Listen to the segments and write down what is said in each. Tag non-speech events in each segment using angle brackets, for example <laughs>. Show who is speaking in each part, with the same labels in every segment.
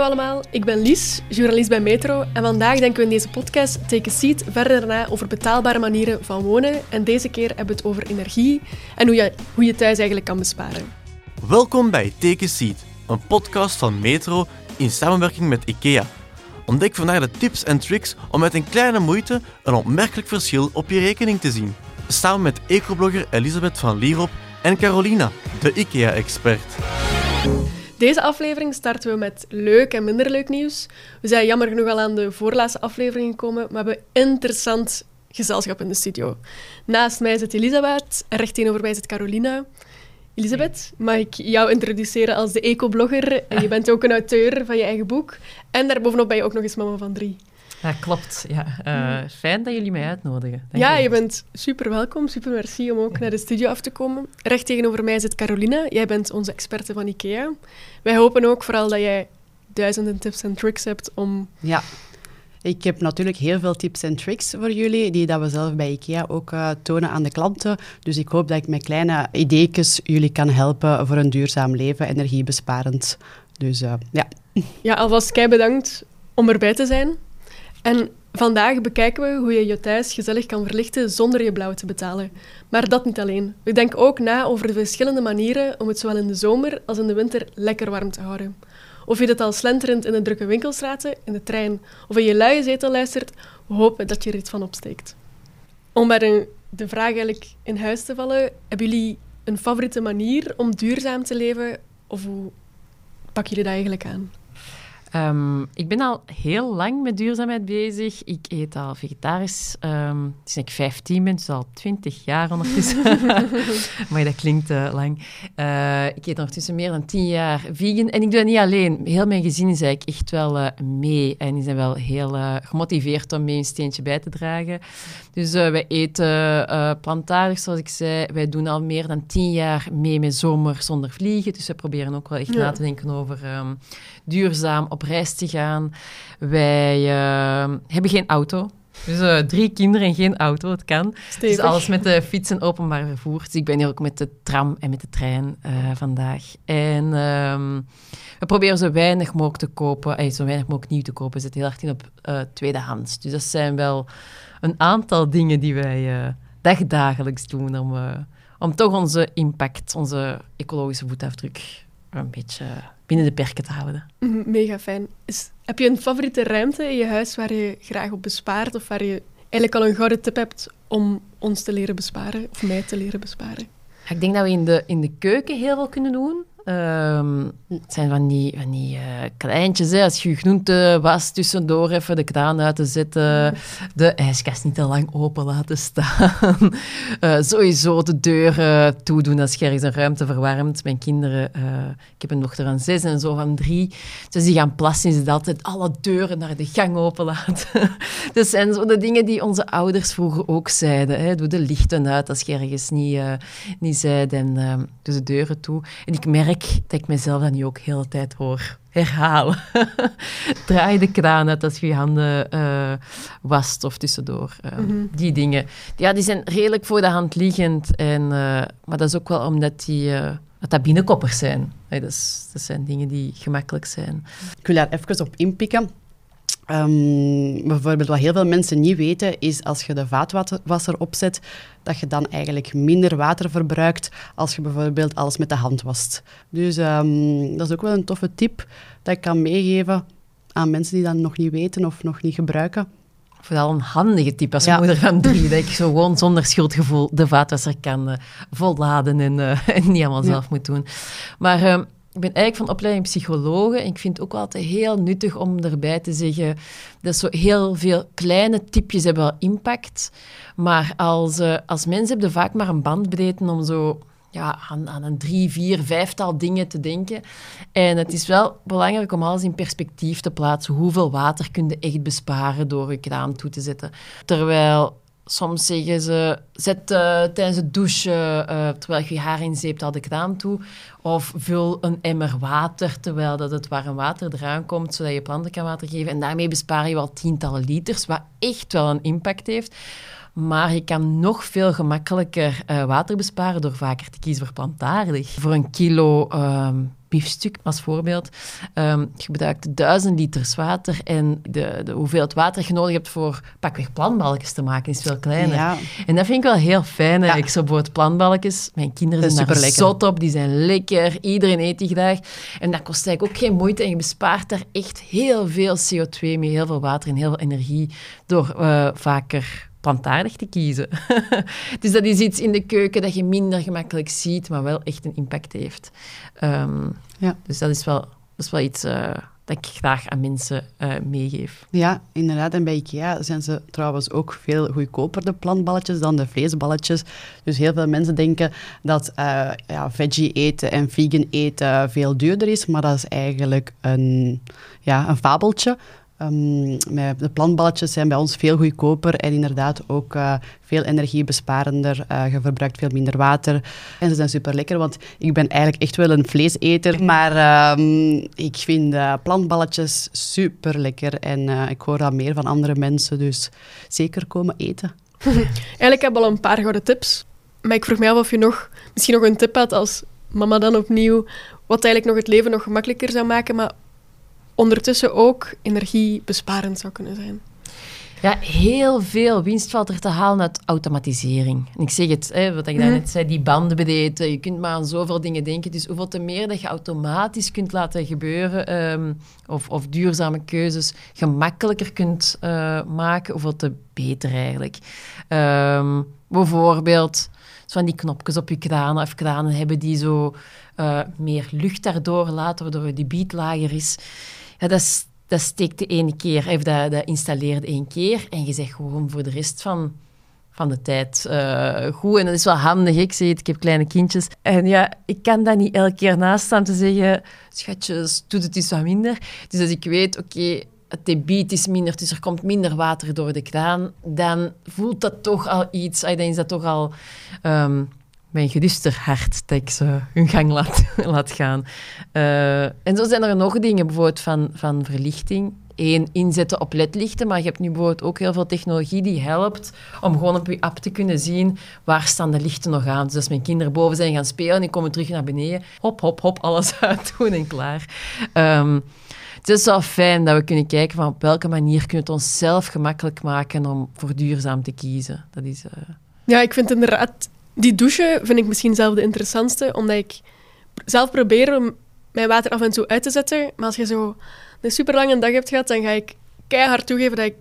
Speaker 1: Hallo allemaal, ik ben Lies, journalist bij Metro en vandaag denken we in deze podcast Take a Seat verder na over betaalbare manieren van wonen en deze keer hebben we het over energie en hoe je, hoe je thuis eigenlijk kan besparen.
Speaker 2: Welkom bij Take a Seat, een podcast van Metro in samenwerking met IKEA. Ontdek vandaag de tips en tricks om met een kleine moeite een opmerkelijk verschil op je rekening te zien. Samen met ecoblogger Elisabeth van Lierop en Carolina, de IKEA-expert.
Speaker 1: Deze aflevering starten we met leuk en minder leuk nieuws. We zijn jammer genoeg al aan de voorlaatste aflevering gekomen, maar we hebben interessant gezelschap in de studio. Naast mij zit Elisabeth recht tegenover mij zit Carolina. Elisabeth, mag ik jou introduceren als de eco-blogger? En je bent ook een auteur van je eigen boek. En daarbovenop ben je ook nog eens mama van drie.
Speaker 3: Ja, klopt. Ja. Uh, fijn dat jullie mij uitnodigen.
Speaker 1: Ja, je bent super welkom. Super merci om ook naar de studio af te komen. Recht tegenover mij zit Carolina. Jij bent onze experte van IKEA. Wij hopen ook vooral dat jij duizenden tips en tricks hebt om...
Speaker 4: Ja. Ik heb natuurlijk heel veel tips en tricks voor jullie, die dat we zelf bij IKEA ook uh, tonen aan de klanten. Dus ik hoop dat ik met kleine ideetjes jullie kan helpen voor een duurzaam leven, energiebesparend. Dus uh, ja.
Speaker 1: Ja, alvast kei bedankt om erbij te zijn. En vandaag bekijken we hoe je je thuis gezellig kan verlichten zonder je blauw te betalen. Maar dat niet alleen. We denken ook na over de verschillende manieren om het zowel in de zomer als in de winter lekker warm te houden. Of je dit al slenterend in de drukke winkelstraten, in de trein of in je luie zetel luistert, we hopen dat je er iets van opsteekt. Om bij de, vraag eigenlijk in huis te vallen, hebben jullie een favoriete manier om duurzaam te leven? Of hoe pakken jullie dat eigenlijk aan?
Speaker 3: Um, ik ben al heel lang met duurzaamheid bezig. Ik eet al vegetarisch um, sinds ik 15 ben, dus al 20 jaar ondertussen. <laughs> maar dat klinkt uh, lang. Uh, ik eet ondertussen meer dan 10 jaar vegan. En ik doe dat niet alleen. Heel mijn gezin is eigenlijk echt wel uh, mee. En die zijn wel heel gemotiveerd om mee een steentje bij te dragen. Dus wij eten plantaardig, zoals ik zei. Wij doen al meer dan 10 jaar mee met zomer zonder vliegen. Dus we proberen ook wel echt ja. na te denken over um, duurzaam op reis te gaan. Wij uh, hebben geen auto. Dus uh, drie kinderen en geen auto, het kan.
Speaker 1: Stevig.
Speaker 3: Dus alles met de fiets en openbaar vervoer. Dus ik ben hier ook met de tram en met de trein uh, vandaag. En um, we proberen zo weinig mogelijk te kopen, eh, zo weinig mogelijk nieuw te kopen. We zitten heel erg in op uh, tweedehands. Dus dat zijn wel een aantal dingen die wij dagdagelijks doen om, om toch onze impact, onze ecologische voetafdruk een beetje binnen de perken te houden.
Speaker 1: Mhm, mega fijn. Is, heb je een favoriete ruimte in je huis waar je graag op bespaart of waar je eigenlijk al een gouden tip hebt om ons te leren besparen of mij te leren besparen?
Speaker 3: Ik denk dat we in de, in de keuken heel veel kunnen doen. Um, het zijn van die, van die uh, kleintjes, hè. als je groente was tussendoor even de kraan uit te zetten, de ijskast niet te lang open laten staan, uh, <laughs> sowieso de deuren toedoen als je ergens een ruimte verwarmt. Mijn kinderen, uh, ik heb een dochter van zes en zo van drie, dus die gaan plassen, is altijd alle deuren naar de gang open laten. <laughs> dat zijn zo de dingen die onze ouders vroeger ook zeiden. Hè. Doe de lichten uit als je ergens niet, niet zei en doe de deuren toe. En ik merk dat ik mezelf dan nu ook heel de tijd hoor herhalen. <laughs> Draai de kraan uit als je je handen uh, wast of tussendoor. Uh, mm -hmm. Die dingen. Ja, die zijn redelijk voor de hand liggend. En, uh, maar dat is ook wel omdat die... dat dat binnenkoppers zijn. Hey, dat, is, dat zijn dingen die gemakkelijk zijn.
Speaker 4: Ik wil daar even op inpikken. Um, bijvoorbeeld wat heel veel mensen niet weten, is als je de vaatwasser opzet, dat je dan eigenlijk minder water verbruikt als je bijvoorbeeld alles met de hand wast. Dus um, dat is ook wel een toffe tip dat ik kan meegeven aan mensen die dat nog niet weten of nog niet gebruiken.
Speaker 3: Vooral een handige tip als ja. moeder van drie, dat ik zo gewoon zonder schuldgevoel de vaatwasser kan uh, volladen en, uh, <laughs> en niet allemaal zelf ja. moet doen. Maar... Uh, ik ben eigenlijk van opleiding psycholoog en ik vind het ook altijd heel nuttig om erbij te zeggen dat zo heel veel kleine tipjes hebben wel impact. Maar als, uh, als mensen hebben vaak maar een bandbreedte om zo ja, aan, aan een drie, vier, vijftal dingen te denken. En het is wel belangrijk om alles in perspectief te plaatsen. Hoeveel water kun je echt besparen door je kraan toe te zetten? Terwijl Soms zeggen ze, zet uh, tijdens het douchen, uh, terwijl je je haar inzeept, al de kraan toe. Of vul een emmer water, terwijl dat het warm water eraan komt, zodat je planten kan water geven. En daarmee bespaar je wel tientallen liters, wat echt wel een impact heeft. Maar je kan nog veel gemakkelijker uh, water besparen door vaker te kiezen voor plantaardig. Voor een kilo biefstuk als voorbeeld. Ehm, je gebruikt duizend liters water en de, de hoeveelheid water je nodig hebt voor pakweg planbalkjes te maken is veel kleiner.
Speaker 4: Ja.
Speaker 3: En dat vind ik wel heel fijn. eigenlijk. Zo bijvoorbeeld planbalkjes. Mijn kinderen zijn daar zot op. Die zijn lekker. Iedereen eet die graag. En dat kost eigenlijk ook geen moeite. En je bespaart daar echt heel veel CO2 mee, heel veel water en heel veel energie door eh, vaker plantaardig te kiezen. <laughs> dus dat is iets in de keuken dat je minder gemakkelijk ziet, maar wel echt een impact heeft. Ehm,
Speaker 4: Ja.
Speaker 3: Dus dat is wel, dat is wel iets eh, dat ik graag aan mensen eh, meegeef.
Speaker 4: Ja, inderdaad. En bij IKEA zijn ze trouwens ook veel goedkoper, de plantballetjes, dan de vleesballetjes. Dus heel veel mensen denken dat eh, ja, veggie eten en vegan eten veel duurder is, maar dat is eigenlijk een, ja, een fabeltje. Met de plantballetjes zijn bij ons veel goedkoper en inderdaad ook eh, veel energiebesparender. Eh, je verbruikt veel minder water. En ze zijn super lekker, want ik ben eigenlijk echt wel een vleeseter. Maar ehm, ik vind eh, plantballetjes super lekker en ik hoor dat meer van andere mensen. Dus zeker komen eten. <laughs>
Speaker 1: Eigenlijk heb ik al een paar gouden tips. Maar ik vroeg me af of je nog, misschien nog een tip had als mama dan opnieuw, wat eigenlijk nog het leven nog gemakkelijker zou maken, maar ondertussen ook energiebesparend zou kunnen zijn.
Speaker 3: Ja, heel veel winst valt er te halen uit automatisering. En ik zeg het, hè, wat ik
Speaker 1: Mhm.
Speaker 3: daarnet zei, die banden bedeten. Je kunt maar aan zoveel dingen denken. Dus hoeveel te meer dat je automatisch kunt laten gebeuren, ehm, of, of duurzame keuzes gemakkelijker kunt eh, maken, hoeveel te beter eigenlijk. Ehm, bijvoorbeeld van die knopjes op je kranen, of kranen hebben die zo eh, meer lucht daardoor laten, waardoor die biet lager is. Ja, dat dat steekt de ene keer, of dat, dat installeert één keer en je zegt gewoon voor de rest van, van de tijd eh, goed. En dat is wel handig, ik zeg het, ik heb kleine kindjes. En ja, ik kan dat niet elke keer naast staan te zeggen, schatjes, doe het eens wat minder. Dus als ik weet, oké, het debiet is minder, dus er komt minder water door de kraan, dan voelt dat toch al iets, dan is dat toch al... ehm, mijn geduster hart dat ik ze hun gang laat, <laughs> laat gaan. Eh, en zo zijn er nog dingen, bijvoorbeeld van, van verlichting. Eén, inzetten op ledlichten, maar je hebt nu bijvoorbeeld ook heel veel technologie die helpt om gewoon op je app te kunnen zien waar staan de lichten nog aan. Dus als mijn kinderen boven zijn gaan spelen en die komen terug naar beneden, hop, hop, hop, alles <laughs> uitdoen en klaar. Ehm, het is wel fijn dat we kunnen kijken van op welke manier kunnen we het onszelf gemakkelijk maken om voor duurzaam te kiezen. Dat is... eh,
Speaker 1: Ja, ik vind inderdaad, die douche vind ik misschien zelf de interessantste, omdat ik zelf probeer om mijn water af en toe uit te zetten. Maar als je zo een super lange dag hebt gehad, dan ga ik keihard toegeven dat ik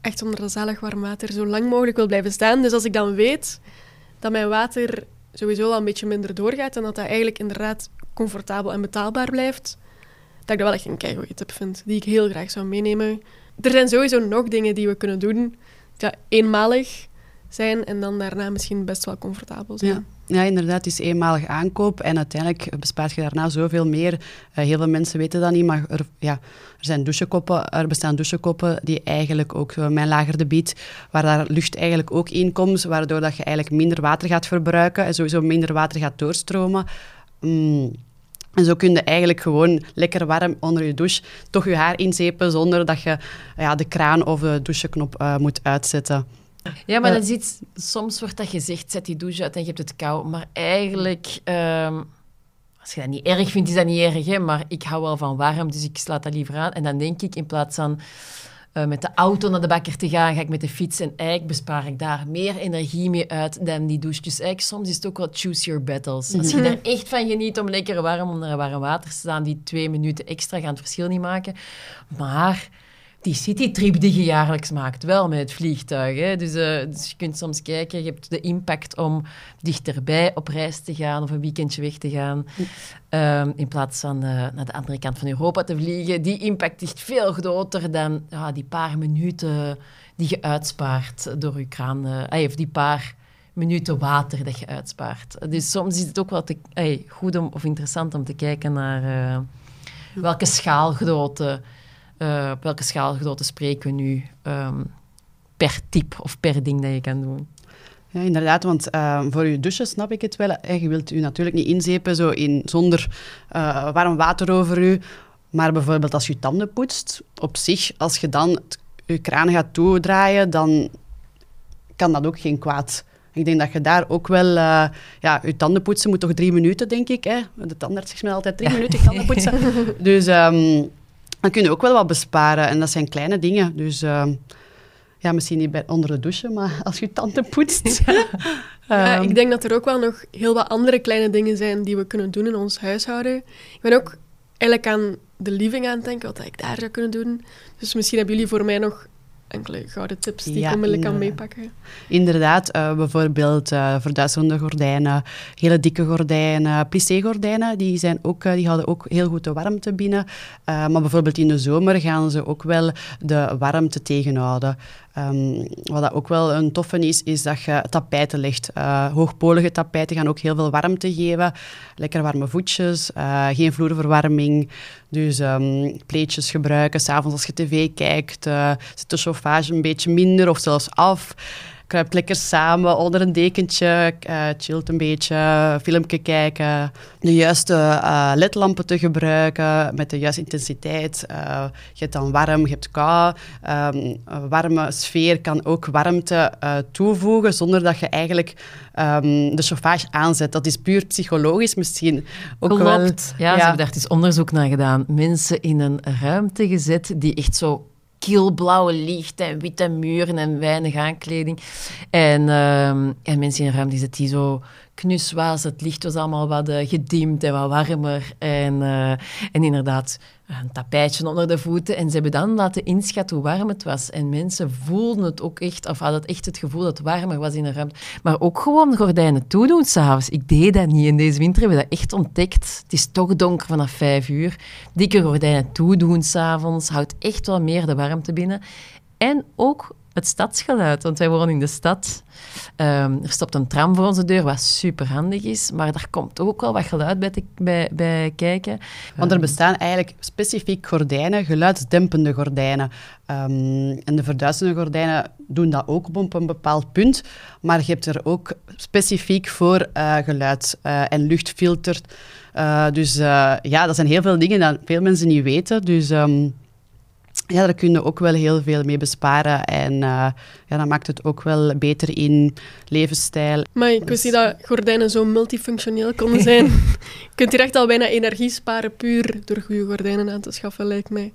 Speaker 1: echt onder dat warm water zo lang mogelijk wil blijven staan. Dus als ik dan weet dat mijn water sowieso al een beetje minder doorgaat en dat dat eigenlijk inderdaad comfortabel en betaalbaar blijft, dat ik dat wel echt een keigoede tip vind, die ik heel graag zou meenemen. Er zijn sowieso nog dingen die we kunnen doen. Ja, eenmalig zijn en dan daarna misschien best wel comfortabel zijn.
Speaker 4: Ja. Ja, inderdaad, het is eenmalig aankoop en uiteindelijk bespaart je daarna zoveel meer. Eh, heel veel mensen weten dat niet, maar er, ja, er zijn douchekoppen, er bestaan douchekoppen die eigenlijk ook zo mijn lager debiet, waar daar lucht eigenlijk ook in komt, waardoor dat je eigenlijk minder water gaat verbruiken en sowieso minder water gaat doorstromen. Mm. En zo kun je eigenlijk gewoon lekker warm onder je douche toch je haar inzepen zonder dat je ja, de kraan of de doucheknop eh, moet uitzetten.
Speaker 3: Ja, maar dat is iets, soms wordt dat gezegd, zet die douche uit en je hebt het koud. Maar eigenlijk, ehm, als je dat niet erg vindt, is dat niet erg. Hè? Maar ik hou wel van warm, dus ik slaat dat liever aan. En dan denk ik, in plaats van eh, met de auto naar de bakker te gaan, ga ik met de fiets. En eigenlijk bespaar ik daar meer energie mee uit dan die douche. Dus eigenlijk soms is het ook wel choose your battles. Als je er echt van geniet om lekker warm onder warm water te staan, die twee minuten extra gaan het verschil niet maken. Maar die citytrip die je jaarlijks maakt, wel met het vliegtuig. Hè? Dus, eh, dus je kunt soms kijken, je hebt de impact om dichterbij op reis te gaan of een weekendje weg te gaan, ehm, in plaats van eh, naar de andere kant van Europa te vliegen. Die impact is veel groter dan die paar minuten die je uitspaart door je kraan, eh, of die paar minuten water dat je uitspaart. Dus soms is het ook wel goed om, of interessant om te kijken naar welke schaalgrootte eh, op welke schaalgrootte spreken we nu ehm, per type of per ding dat je kan doen?
Speaker 4: Ja, inderdaad, want eh, voor je douche snap ik het wel. Eh, Je wilt u natuurlijk niet inzepen zo in, zonder eh, warm water over u. Maar bijvoorbeeld als je tanden poetst, op zich, als je dan het- je kraan gaat toedraaien, dan kan dat ook geen kwaad. Ik denk dat je daar ook wel... ja, je tanden poetsen moet toch drie minuten, denk ik. Hè? De tandarts zegt mij altijd drie minuten tanden poetsen. <laughs> dus ehm, dan kun je ook wel wat besparen. En dat zijn kleine dingen. Dus ehm, ja, misschien niet bij, onder de douche, maar <laughs> als je tanden poetst.
Speaker 1: Ja, <laughs>
Speaker 4: Ehm,
Speaker 1: ik denk dat er ook wel nog heel wat andere kleine dingen zijn die we kunnen doen in ons huishouden. Ik ben ook eigenlijk aan de living aan het denken, wat ik daar zou kunnen doen. Dus misschien hebben jullie voor mij nog enkele gouden tips die
Speaker 4: Ja,
Speaker 1: ik onmiddellijk kan meepakken.
Speaker 4: Inderdaad, eh, bijvoorbeeld eh verduisterende gordijnen, hele dikke gordijnen, plissé-gordijnen, die, zijn ook, eh, die houden ook heel goed de warmte binnen. Maar bijvoorbeeld in de zomer gaan ze ook wel de warmte tegenhouden. Ehm, wat dat ook wel een toffe is, is dat je tapijten legt. Eh, hoogpolige tapijten gaan ook heel veel warmte geven. Lekker warme voetjes, eh, geen vloerverwarming. Dus ehm, pleetjes gebruiken, s'avonds als je tv kijkt, eh, zit de chauffage een beetje minder of zelfs af. Kruipt lekker samen onder een dekentje, eh chillt een beetje, filmpje kijken. De juiste eh, ledlampen te gebruiken met de juiste intensiteit. Eh, je hebt dan warm, je hebt kou. Ehm, een warme sfeer kan ook warmte toevoegen zonder dat je eigenlijk ehm, de chauffage aanzet. Dat is puur psychologisch misschien. Ook wel-
Speaker 3: Klopt. Ja, ze hebben daar dus onderzoek naar gedaan. Mensen in een ruimte gezet die echt zo kielblauwe licht en witte muren en weinig aankleding. En, ehm, en mensen in een ruimte die zo knus was. Het licht was allemaal wat eh, gedimd en wat warmer. En, eh, en inderdaad, een tapijtje onder de voeten. En ze hebben dan laten inschatten hoe warm het was. En mensen voelden het ook echt, of hadden echt het gevoel dat het warmer was in een ruimte. Maar ook gewoon de gordijnen toedoen s'avonds. Ik deed dat niet. En deze winter hebben we dat echt ontdekt. Het is toch donker vanaf vijf uur. Dikke gordijnen toedoen s'avonds houdt echt wel meer de warmte binnen. En ook het stadsgeluid, want wij wonen in de stad. Ehm, er stopt een tram voor onze deur, wat super handig is. Maar daar komt ook wel wat geluid bij, te- bij, bij kijken.
Speaker 4: Want er bestaan eigenlijk specifiek gordijnen, geluidsdempende gordijnen. Ehm, en de verduisterende gordijnen doen dat ook op een bepaald punt. Maar je hebt er ook specifiek voor eh, geluid eh, en luchtfilter. Eh, dus ja, dat zijn heel veel dingen die veel mensen niet weten. Dus ehm, ja, daar kun je ook wel heel veel mee besparen. En eh, ja, dat maakt het ook wel beter in levensstijl.
Speaker 1: Maar ik wist niet dat gordijnen zo multifunctioneel konden zijn. <laughs> je kunt hier echt al bijna energie sparen puur door goede gordijnen aan te schaffen, lijkt mij.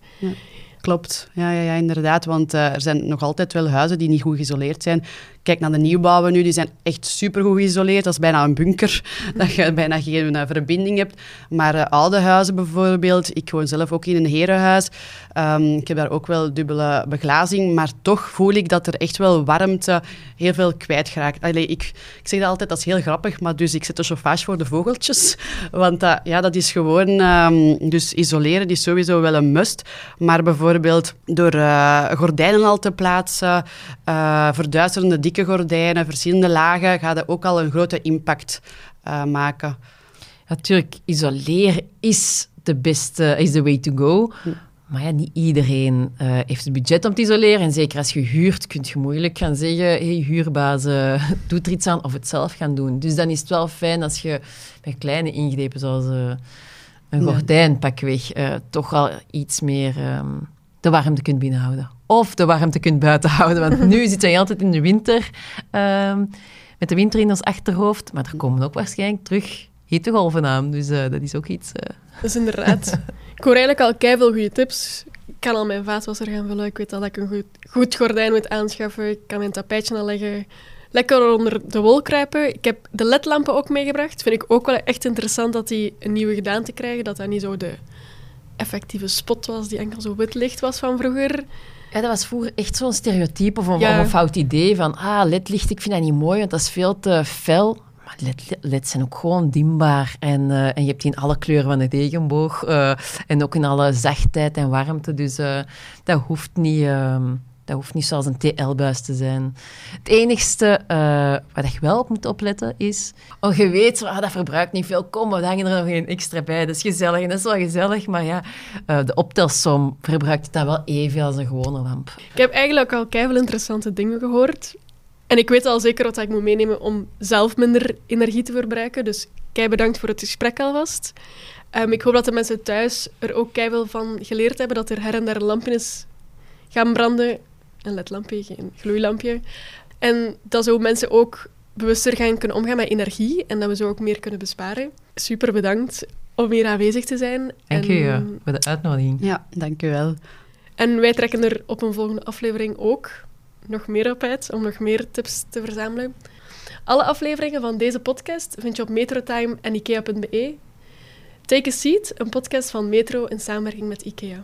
Speaker 4: Klopt, ja, ja, ja inderdaad. Want eh, er zijn nog altijd wel huizen die niet goed geïsoleerd zijn. Kijk naar de nieuwbouwen nu, die zijn echt supergoed geïsoleerd. Dat is bijna een bunker, <laughs> dat je bijna geen eh, verbinding hebt. Maar eh, oude huizen bijvoorbeeld, ik woon zelf ook in een herenhuis. Ehm, ik heb daar ook wel dubbele beglazing, maar toch voel ik dat er echt wel warmte heel veel kwijtgeraakt. Allee, ik, ik zeg dat altijd, dat is heel grappig, maar dus ik zet de chauffage voor de vogeltjes. Want ja, dat is gewoon... ehm, dus isoleren is sowieso wel een must. Maar bijvoorbeeld door eh, gordijnen al te plaatsen, eh, verduisterende dikke gordijnen, verschillende lagen, gaat dat ook al een grote impact eh, maken.
Speaker 3: Natuurlijk, isoleren is de beste, is de way to go. Maar ja, niet iedereen heeft het budget om te isoleren. En zeker als je huurt, kun je moeilijk gaan zeggen... hey, huurbaas, eh, <laughs> doet er iets aan of het zelf gaan doen. Dus dan is het wel fijn als je met kleine ingrepen, zoals een gordijn, pakweg, toch al iets meer ehm, de warmte kunt binnenhouden. Of de warmte kunt buiten houden. Want nu zitten we altijd in de winter ehm, met de winter in ons achterhoofd. Maar er komen ook waarschijnlijk terug hittegolven aan. Dus eh, dat is ook iets... eh,
Speaker 1: Dus inderdaad. ik hoor eigenlijk al keiveel goede tips. Ik kan al mijn vaatwasser gaan vullen. Ik weet dat ik een goed, goed gordijn moet aanschaffen. Ik kan mijn tapijtje al leggen. Lekker onder de wol kruipen. Ik heb de ledlampen ook meegebracht. Vind ik ook wel echt interessant dat die een nieuwe gedaante krijgen. Dat dat niet zo de effectieve spot was die enkel zo wit licht was van vroeger.
Speaker 3: Ja, dat was vroeger echt zo'n stereotype of een,
Speaker 1: Ja.
Speaker 3: of een fout idee van ah, ledlicht, ik vind dat niet mooi, want dat is veel te fel. Maar led, leds zijn ook gewoon dimbaar. En, eh, en je hebt die in alle kleuren van de regenboog. eh, en ook in alle zachtheid en warmte. Dus eh, dat hoeft niet... ehm, dat hoeft niet zoals een TL-buis te zijn. Het enigste eh, waar je wel op moet opletten is... Oh, je weet, ah, dat verbruikt niet veel. Kom, we hangen er nog een extra bij. Dat is gezellig en dat is wel gezellig. Maar ja, eh, de optelsom verbruikt dat wel evenveel als een gewone lamp.
Speaker 1: Ik heb eigenlijk al keiveel interessante dingen gehoord. En ik weet al zeker wat ik moet meenemen om zelf minder energie te verbruiken. Dus kei bedankt voor het gesprek alvast. Ehm, ik hoop dat de mensen thuis er ook keiveel van geleerd hebben dat er her en daar een gaan branden. Een ledlampje, geen gloeilampje. En dat zo mensen ook bewuster gaan kunnen omgaan met energie en dat we zo ook meer kunnen besparen. Super bedankt om hier aanwezig te zijn.
Speaker 3: Dank
Speaker 1: en,
Speaker 3: u eh, voor de uitnodiging.
Speaker 4: Ja, dank u wel.
Speaker 1: En wij trekken er op een volgende aflevering ook nog meer op uit, om nog meer tips te verzamelen. Alle afleveringen van deze podcast vind je op metrotime en ikea.be. Take a Seat, een podcast van Metro in samenwerking met IKEA.